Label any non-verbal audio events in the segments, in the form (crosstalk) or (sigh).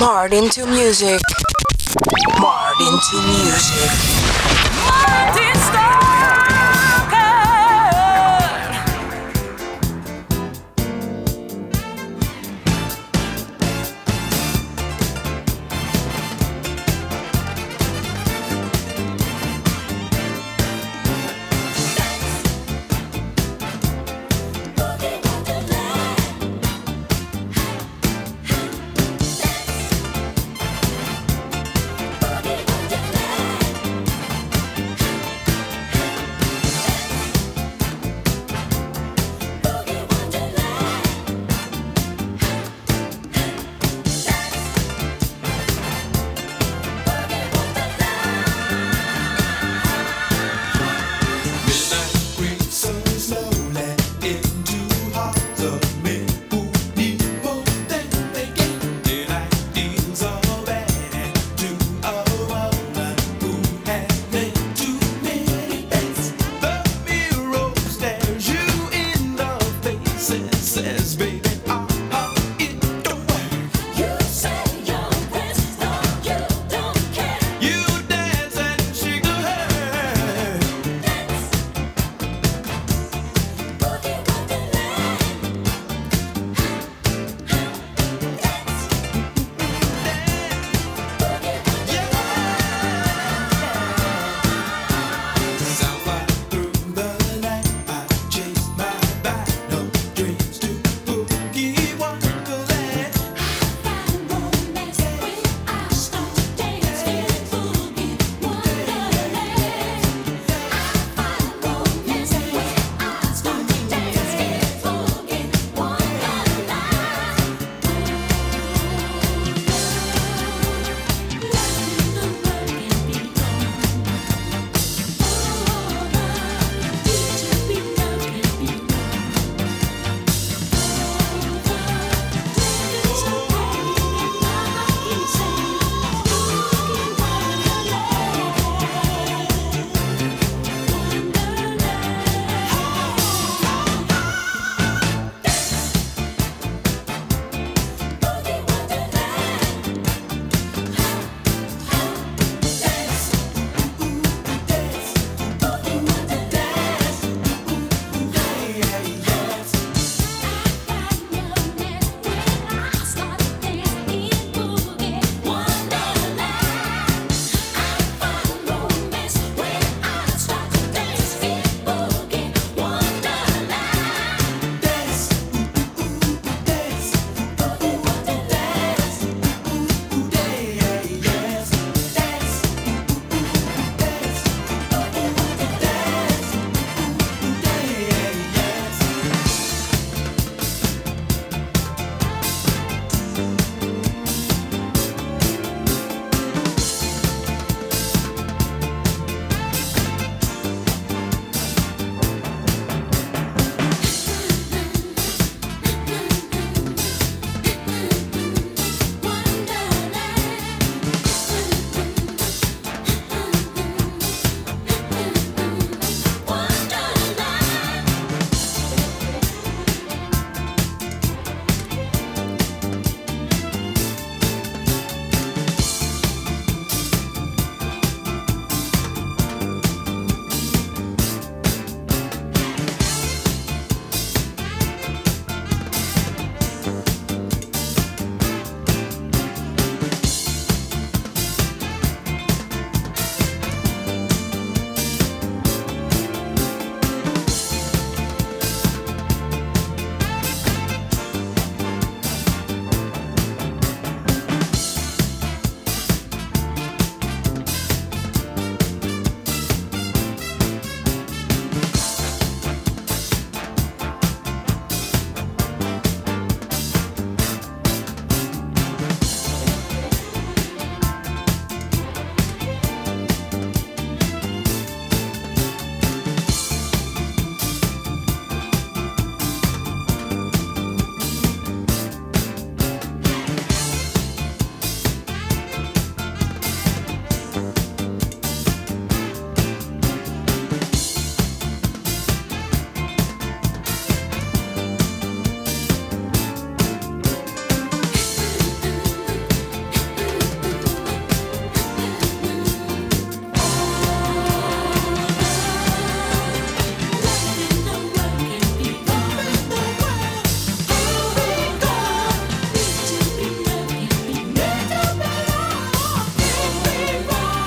Martin to music. Martin to music. Martin Stalker.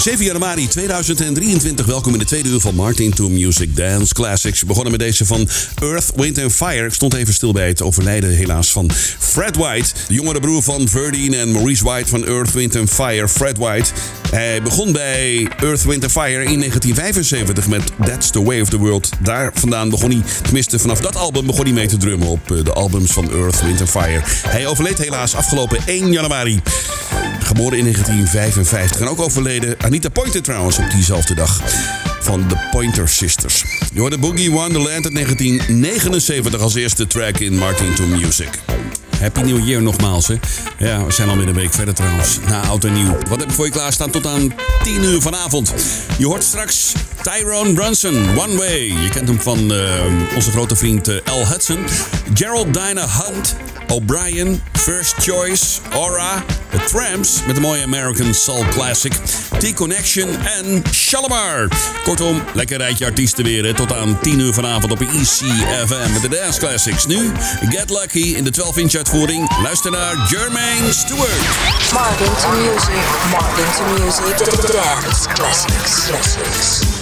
7 januari 2023. Welkom in de tweede uur van Martin to Music Dance Classics. We begonnen met deze van Earth, Wind and Fire. Ik stond even stil bij het overlijden helaas van Fred White. De jongere broer van Verdine en Maurice White van Earth, Wind and Fire. Fred White. Hij begon bij Earth, Wind and Fire in 1975 met That's the Way of the World. Daar vandaan begon hij, tenminste vanaf dat album begon hij mee te drummen op eh, de albums van Earth, Wind and Fire. Hij overleed helaas afgelopen 1 januari. Geboren in 1955 en ook overleden Anita Pointer trouwens op diezelfde dag van de Pointer Sisters. Je hoorde Boogie Wonderland uit 1979 als eerste track in Martin to Music. Happy New Year nogmaals. Hè. Ja, we zijn alweer een week verder trouwens. Na oud en nieuw. Wat heb ik voor je klaarstaan tot aan 10 uur vanavond? Je hoort straks Tyrone Brunson, One Way. Je kent hem van uh, onze grote vriend uh, Al Hudson. Gerald Dinah Hunt, O'Brien, First Choice, Aura, The Tramps met de mooie American Soul Classic, T-Connection en Shalimar. Kortom, lekker rijtje artiesten weer tot aan 10 uur vanavond op ECFM met de Dance Classics. Nu, Get Lucky in de 12-inch uitvoering. Luister naar Jermaine Stewart. Martin music, Martin music, dance classics, classics.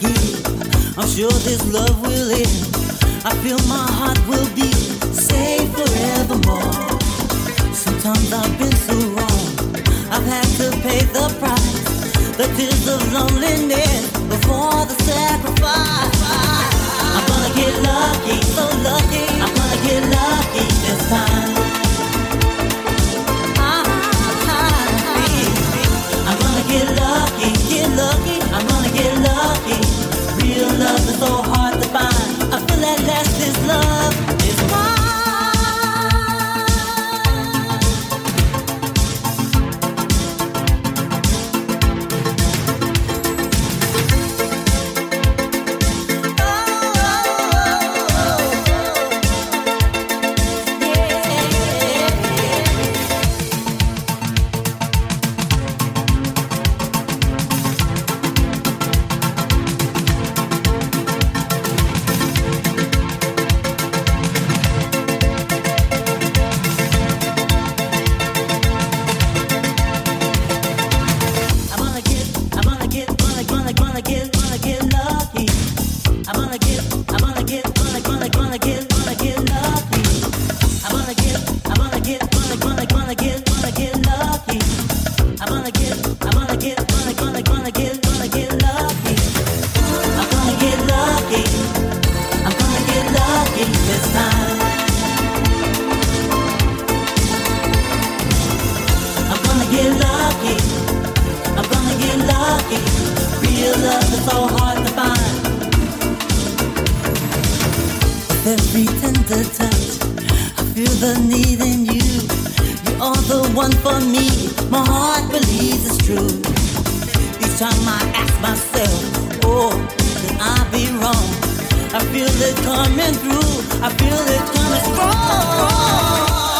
give. I'm sure this love will end. I feel my heart will be safe forevermore. Sometimes I've been so wrong. I've had to pay the price. The tears of loneliness before the sacrifice. I'm gonna get lucky, so lucky. I'm gonna get lucky this time.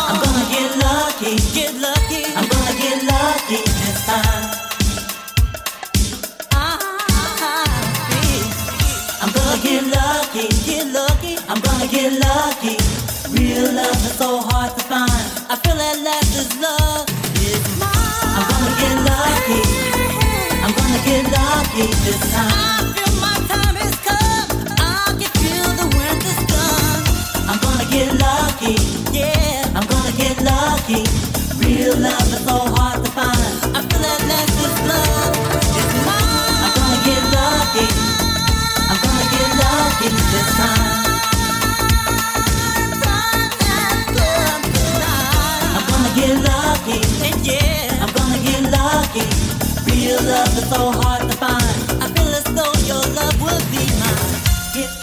I'm gonna get lucky, get lucky. I'm gonna get lucky this time. I'm gonna get lucky. Real love is so hard to find. I feel at last this love is mine. I'm gonna get lucky. I'm gonna get lucky this time. I feel my time has come. I can feel the is. I'm gonna get lucky, yeah. I'm gonna get lucky. Real love is so hard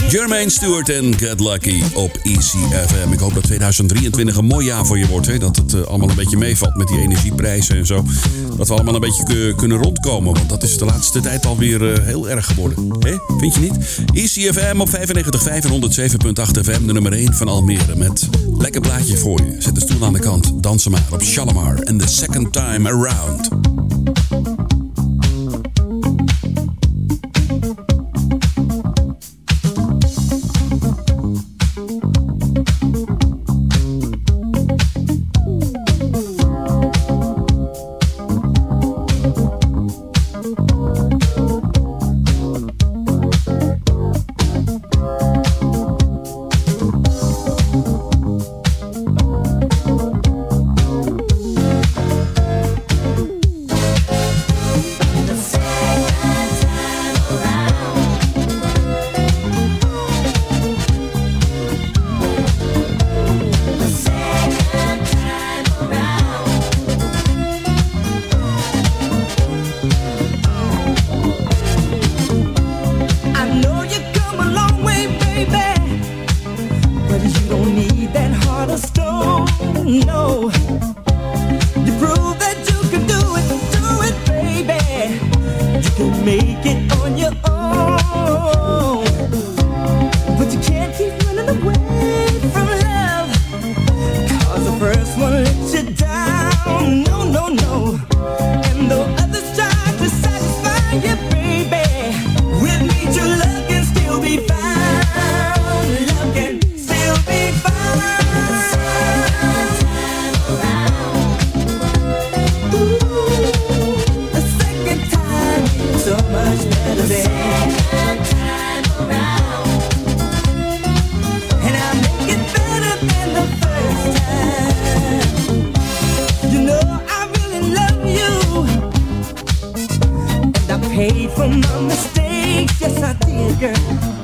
Jermaine Stewart en Get Lucky op ECFM. Ik hoop dat 2023 een mooi jaar voor je wordt. Hè? Dat het eh, allemaal een beetje meevalt met die energieprijzen en zo. Dat we allemaal een beetje ku- kunnen rondkomen. Want dat is de laatste tijd alweer uh, heel erg geworden. Hè? Vind je niet? ECFM op 95.5 en 107.8 FM. De nummer 1 van Almere. Met lekker plaatje voor je. Zet de stoel aan de kant. Dansen maar op Shalimar. En The Second Time Around. from my mistakes. Yes, I did, girl.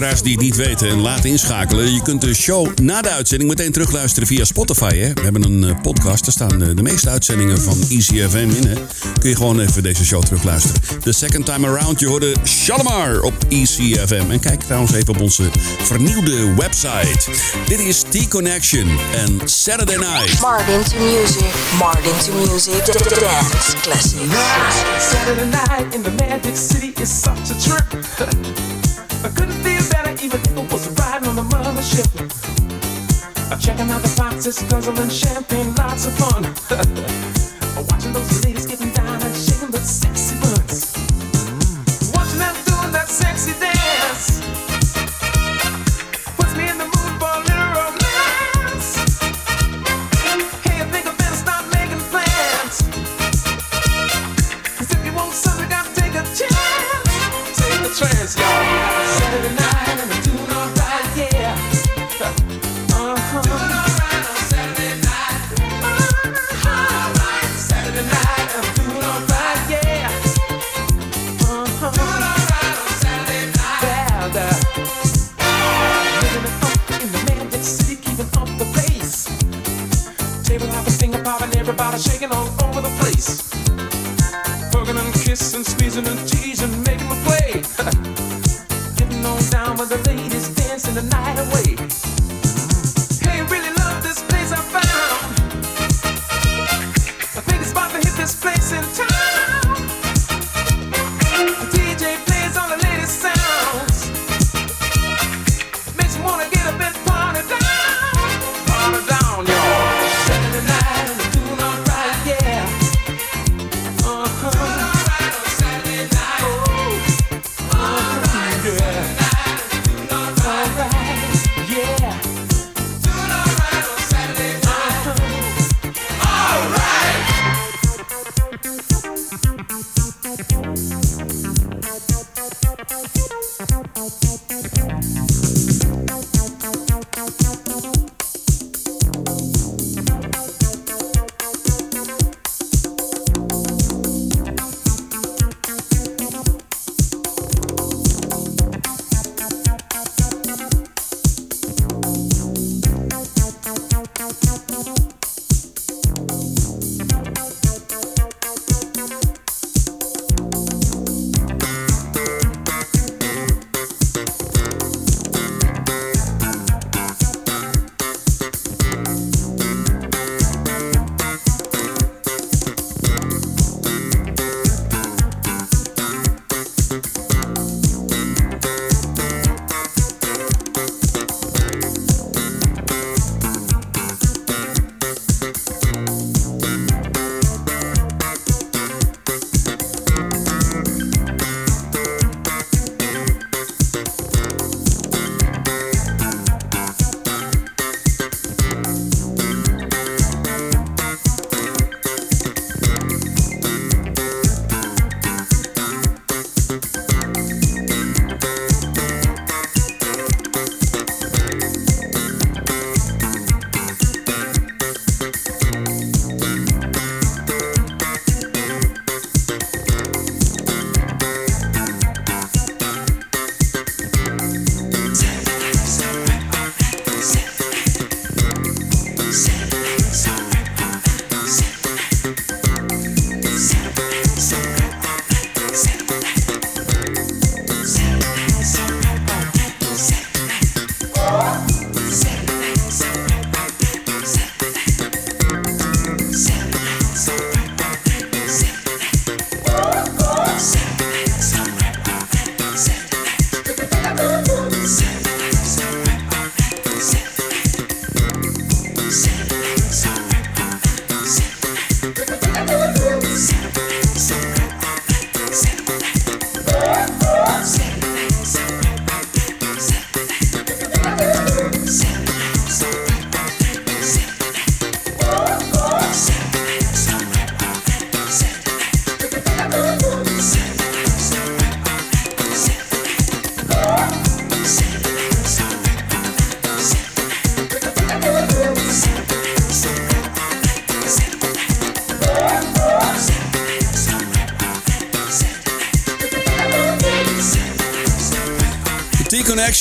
Luisteraars die het niet weten en laten inschakelen. Je kunt de show na de uitzending meteen terugluisteren via Spotify. Hè? We hebben een eh, podcast. Daar staan eh, de meeste uitzendingen van ECFM in. Hè? Kun je gewoon even deze show terugluisteren. The second time around. Je hoorde Shalimar op ECFM. En kijk trouwens even op onze vernieuwde website. Dit is T-Connection en Saturday Night. Martin to music, Martin to music, dance classics. Saturday night in the Magic City is such a trip. (laughs) I couldn't feel better even if I was riding on the mothership. I'm checking out the foxes, guzzling champagne, lots of fun. (laughs) Watching those ladies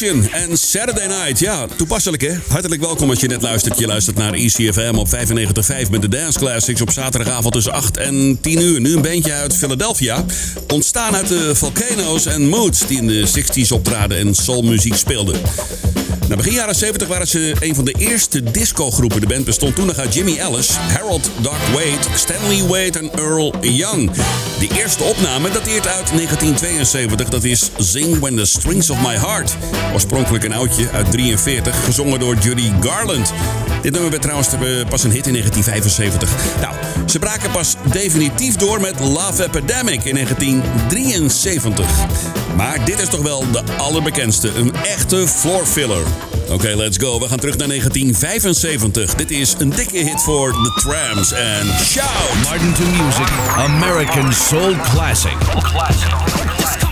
And en Saturday Night. Ja, toepasselijk hè? Hartelijk welkom als je net luistert. Je luistert naar ECFM op 95.5 met de Dance Classics op zaterdagavond tussen 8 en 10 uur. Nu een bandje uit Philadelphia. Ontstaan uit de Volcanoes en Moods die in de 60s optraden en soulmuziek speelden. Na begin jaren 70 waren ze een van de eerste discogroepen. De band bestond toen nog uit Jimmy Ellis, Harold Dark Wade, Stanley Wade en Earl Young. De eerste opname dateert uit 1972. Dat is Zing When the Strings of My Heart. Oorspronkelijk een oudje uit 43, gezongen door Judy Garland. Dit nummer werd trouwens pas een hit in 1975. Nou, ze braken pas definitief door met Love Epidemic in 1973. Maar dit is toch wel de allerbekendste, een echte floor filler. Oké, let's go. We gaan terug naar 1975. Dit is een dikke hit voor The Trams en Shout! Martin to Music, American Soul Classic. Classic.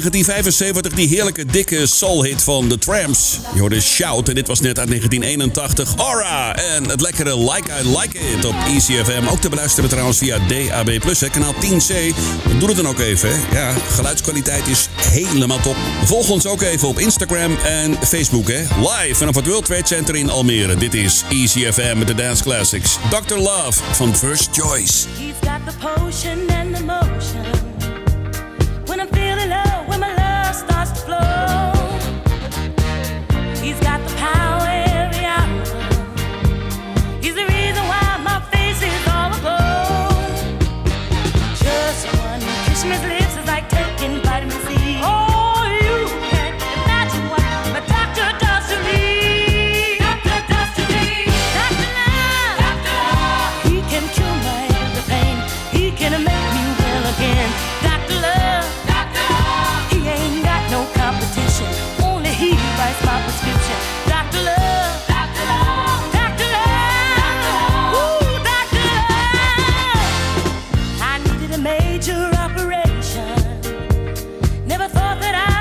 1975 die heerlijke dikke soul-hit van The Tramps. Je hoorde Shout en dit was net uit 1981. Aura en het lekkere Like I Like It op ECFM. Ook te beluisteren trouwens via DAB+, hè, kanaal 10C. Doe het dan ook even. Ja, geluidskwaliteit is helemaal top. Volg ons ook even op Instagram en Facebook. Hè. Live vanaf het World Trade Center in Almere. Dit is ECFM met de Dance Classics. Dr. Love van First Choice. He's got the potion major operation. Never thought that I.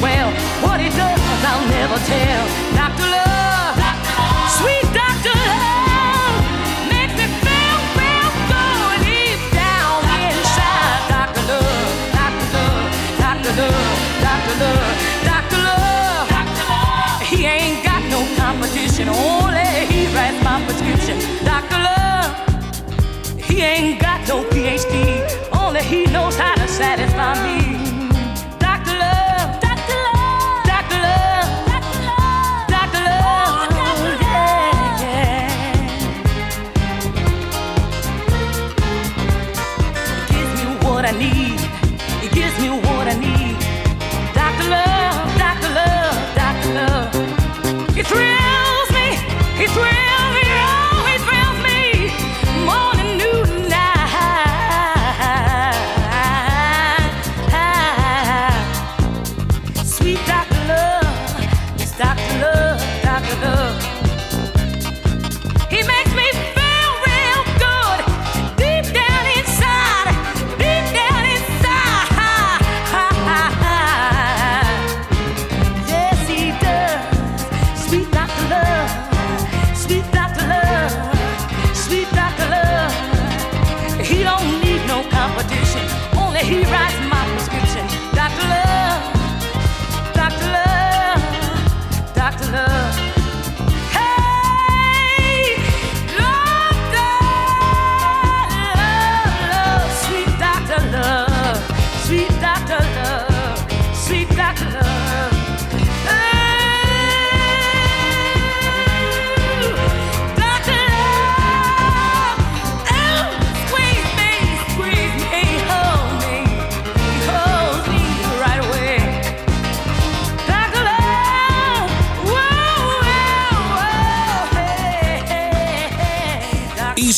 well. What he does, I'll never tell. Doctor Love, Dr. Love. sweet Doctor Love, makes me feel deep down inside. Doctor Love, Doctor Love, Doctor Love, Doctor Love. Dr. Love. He ain't got no competition, only he writes my prescription. Doctor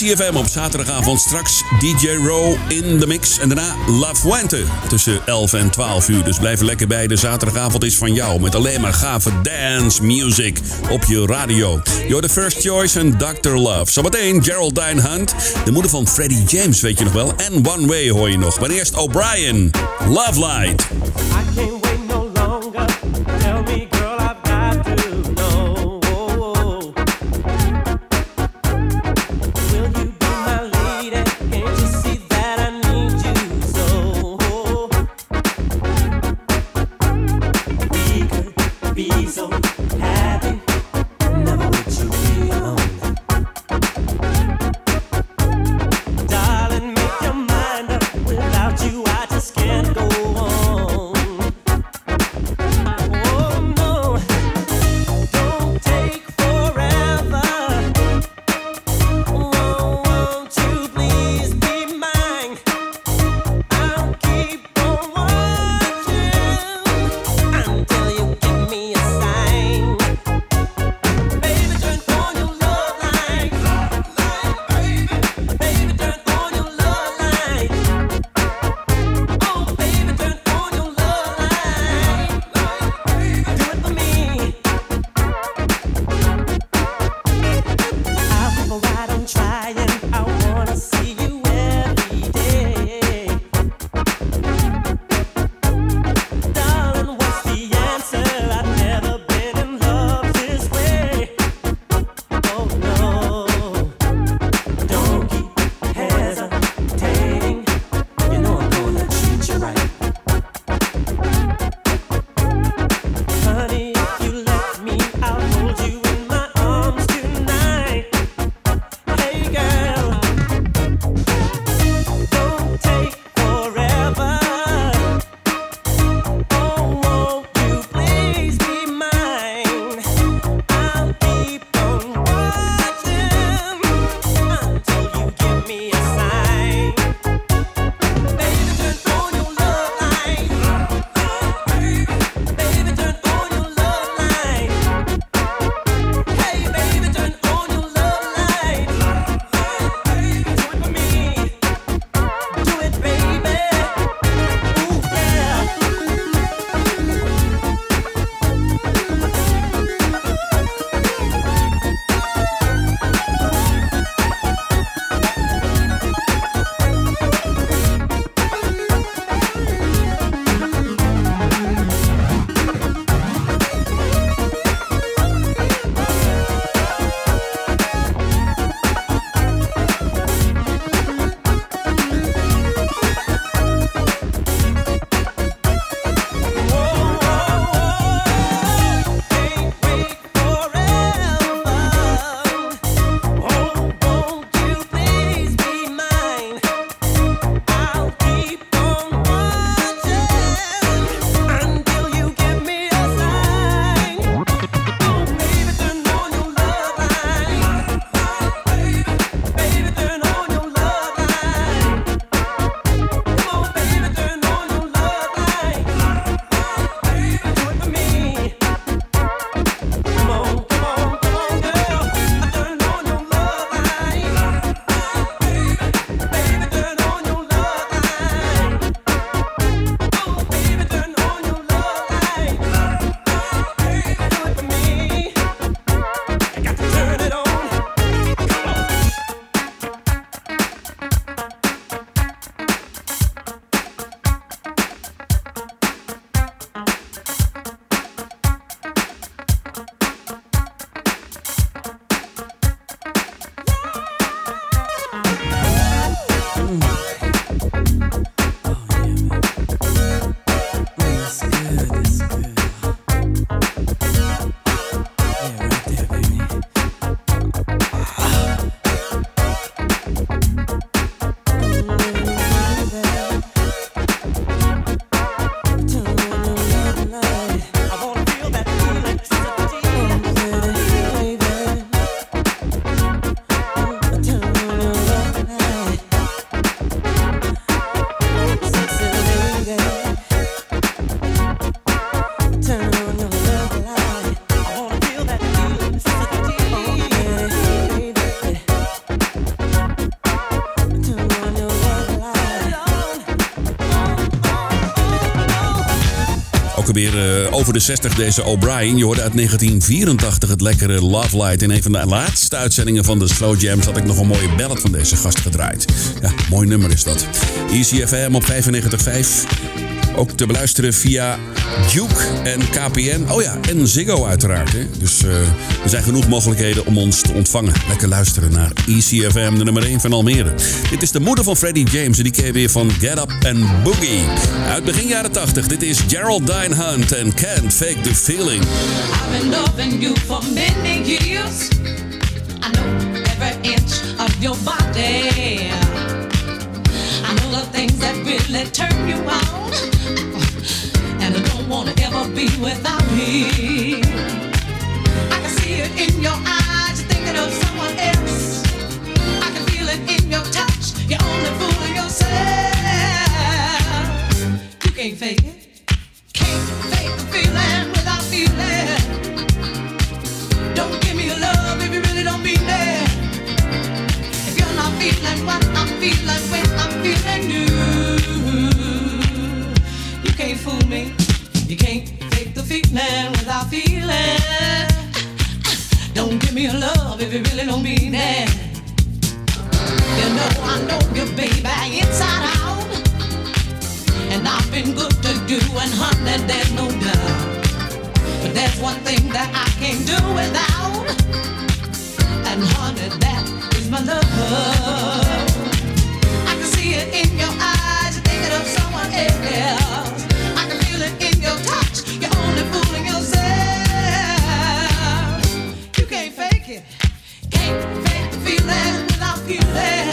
Easy FM op zaterdagavond. Straks DJ Row in de mix. En daarna La Fuente tussen 11 en 12 uur. Dus blijf er lekker bij. De zaterdagavond is van jou. Met alleen maar gave dance music op je radio. You're the first choice en Dr. Love. Zometeen Geraldine Hunt. De moeder van Freddie James, weet je nog wel. En One Way hoor je nog. Maar eerst O'Brien. Love Light. Eh, over de 60 deze O'Brien. Je hoorde uit 1984 het lekkere Love Light. In een van de laatste uitzendingen van de Slow Jams had ik nog een mooie ballad van deze gast gedraaid. Ja, mooi nummer is dat. Easy FM op 95.5. Ook te beluisteren via Duke en KPN. Oh ja, en Ziggo uiteraard. Hè. Dus eh, er zijn genoeg mogelijkheden om ons te ontvangen. Lekker luisteren naar ECFM, de nummer 1 van Almere. Dit is de moeder van Freddie James en die je weer van Get Up and Boogie. Uit begin jaren 80. Dit is Geraldine Hunt en Can't Fake the Feeling. I've been loving you for many years. I know every inch of your body. Know the things that really turn you on. And I don't wanna ever be without me. I can see it in your eyes, you're thinking of someone else. I can feel it in your touch, you're only fooling yourself. You can't fake it. Can't fake the feeling without feeling. Don't give me your love if you really don't mean it. If you're not feeling what I'm feeling when you, can't fool me. You can't fake the feeling without feeling. Don't give me your love if you really don't mean it. You know I know you, baby, inside out. And I've been good to you, and honey, there's no doubt. But there's one thing that I can't do without. And honey, that is my love. Can't fake it, can't fake the feeling without feeling.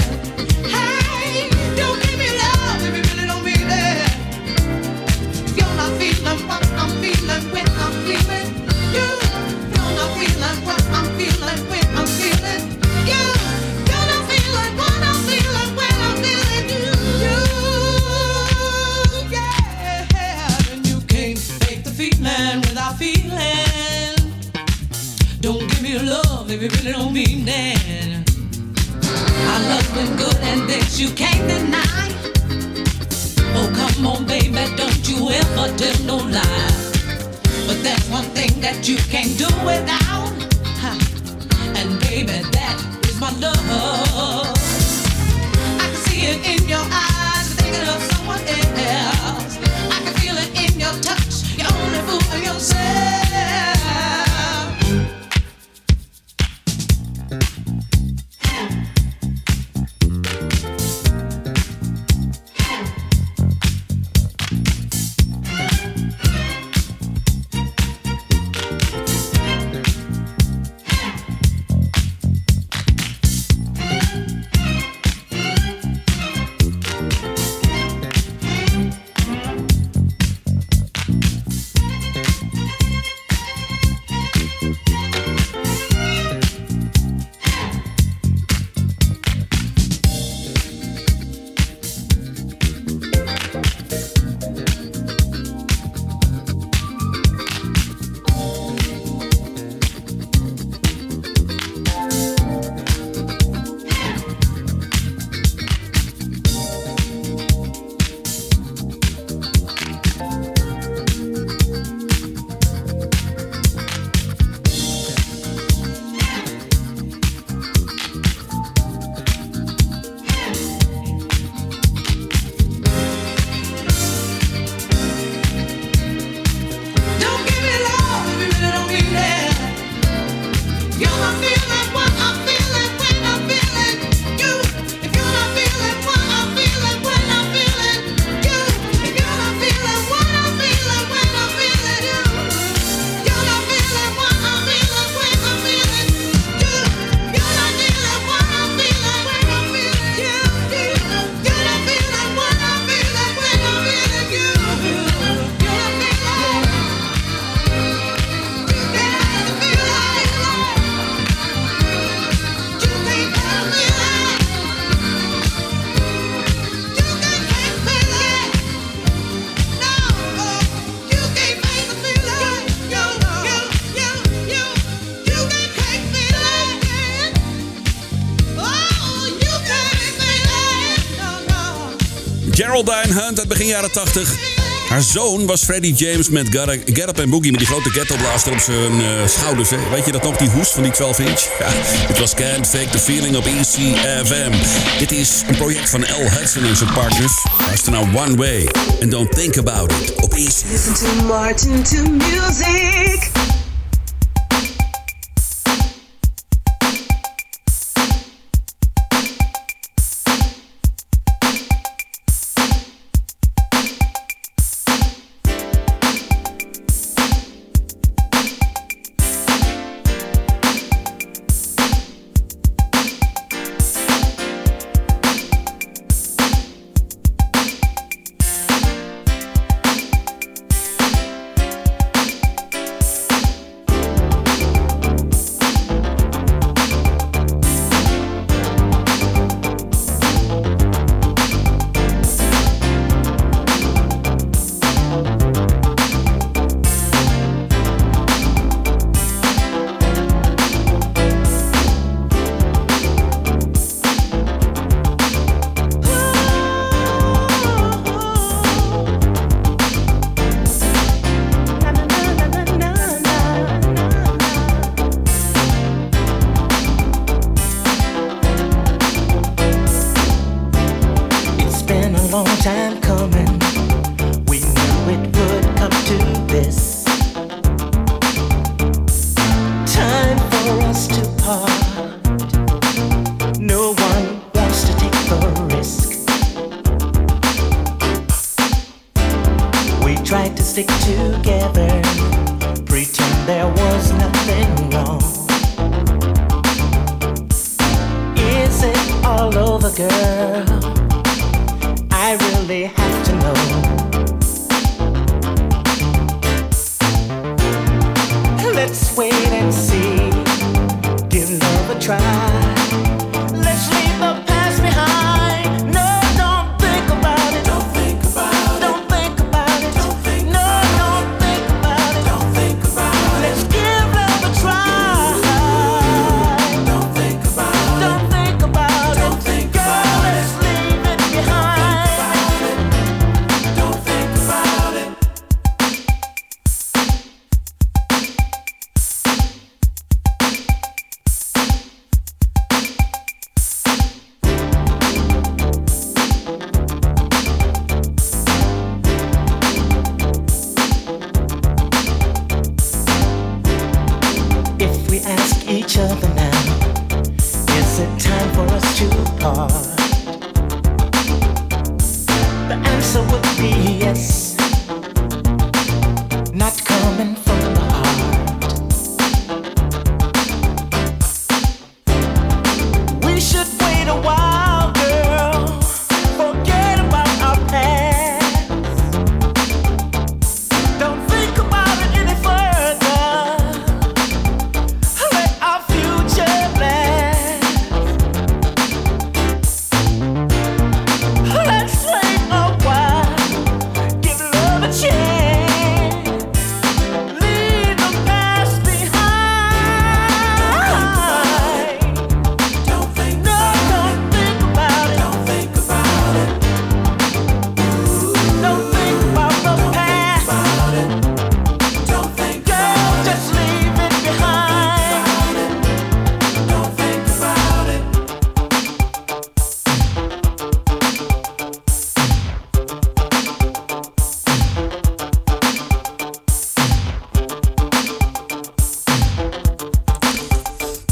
Begin jaren 80. Haar zoon was Freddie James met Get Up and Boogie... met die grote ghetto-blaster op zijn eh, schouders. Hè. Weet je dat nog, die hoes van die 12-inch? Ja, het was Can't Fake the Feeling op ECFM. Dit is een project van L. Hudson en zijn partners. Luister naar One Way and Don't Think About It op EC. Listen to Martin to music.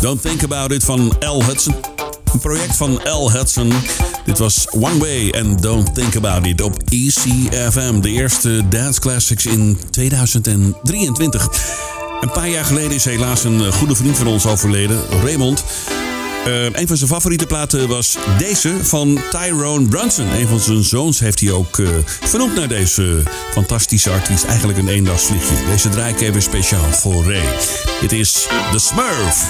Don't Think About It van L. Hudson. Een project van L. Hudson. Dit was One Way and Don't Think About It op ECFM. De eerste Dance Classics in 2023. Een paar jaar geleden is helaas een eh, goede vriend van ons overleden, Raymond. Eh, een van zijn favoriete platen was deze van Tyrone Brunson. Een van zijn zoons heeft hij ook eh, vernoemd naar deze fantastische artiest. Eigenlijk een eendagsvliegje. Deze draai ik even speciaal voor Ray. Dit is The Smurf.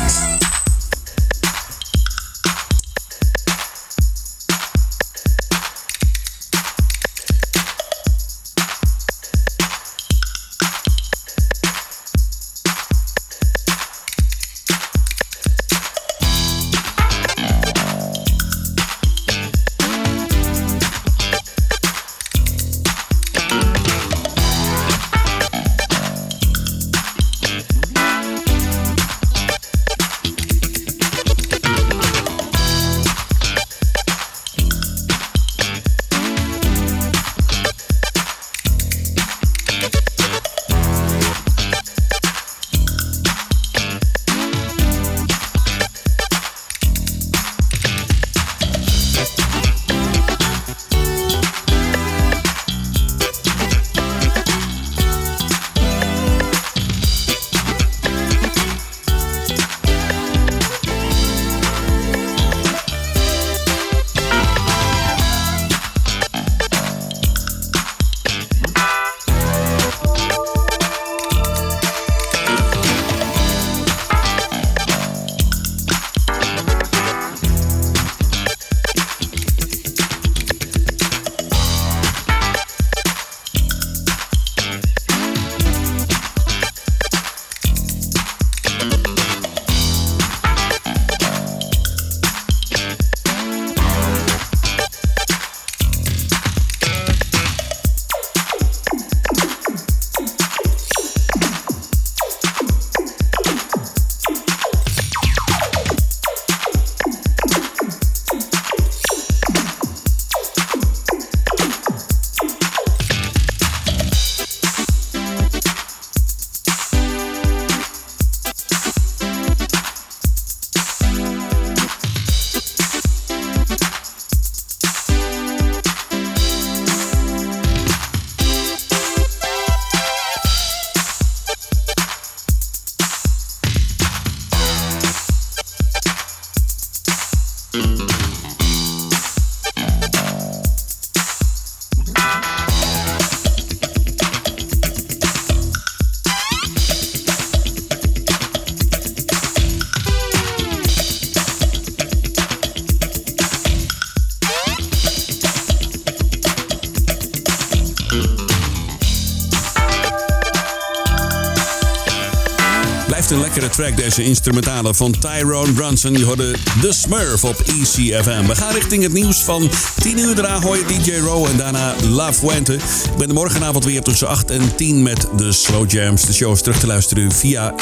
deze instrumentale van Tyrone Brunson. Je hoorde The Smurf op ECFM. We gaan richting het nieuws van 10 uur. Daarna hoor je DJ Row en daarna La Fuente. Ik ben de morgenavond weer tussen 8 en 10 met de Slow Jams. De show is terug te luisteren via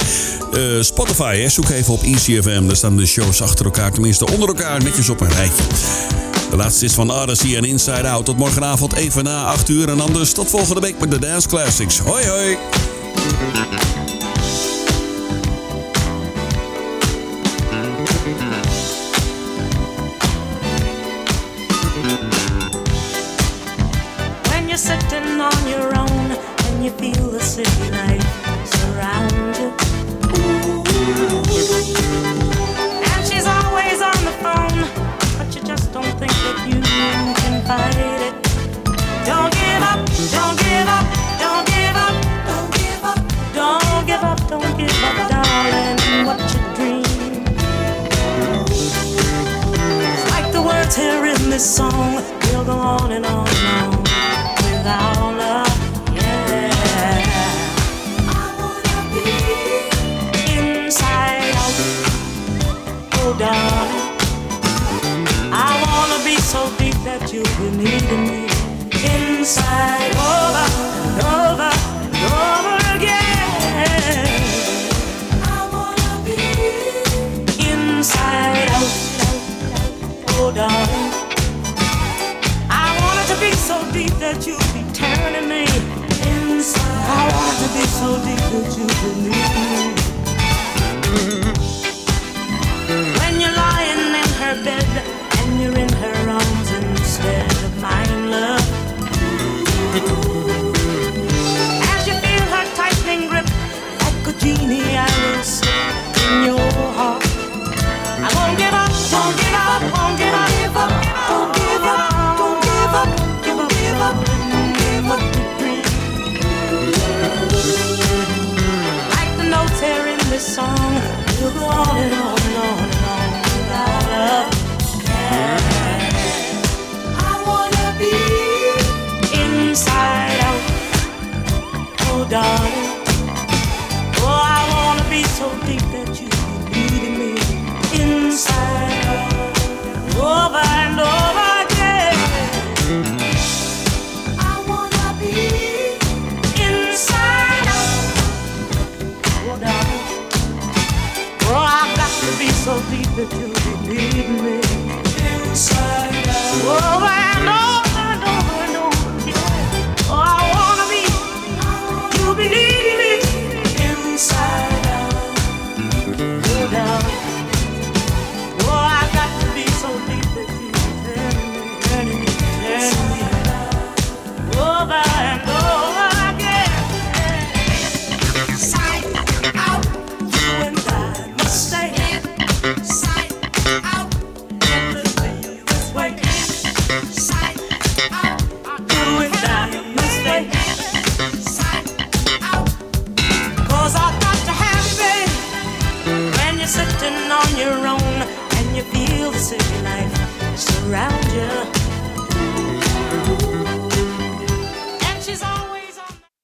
eh, Spotify. Hè. Zoek even op ECFM. Daar staan de shows achter elkaar, tenminste onder elkaar, netjes op een rijtje. De laatste is van Odyssey en Inside Out. Tot morgenavond even na 8 uur. En anders tot volgende week met de Dance Classics. Hoi hoi!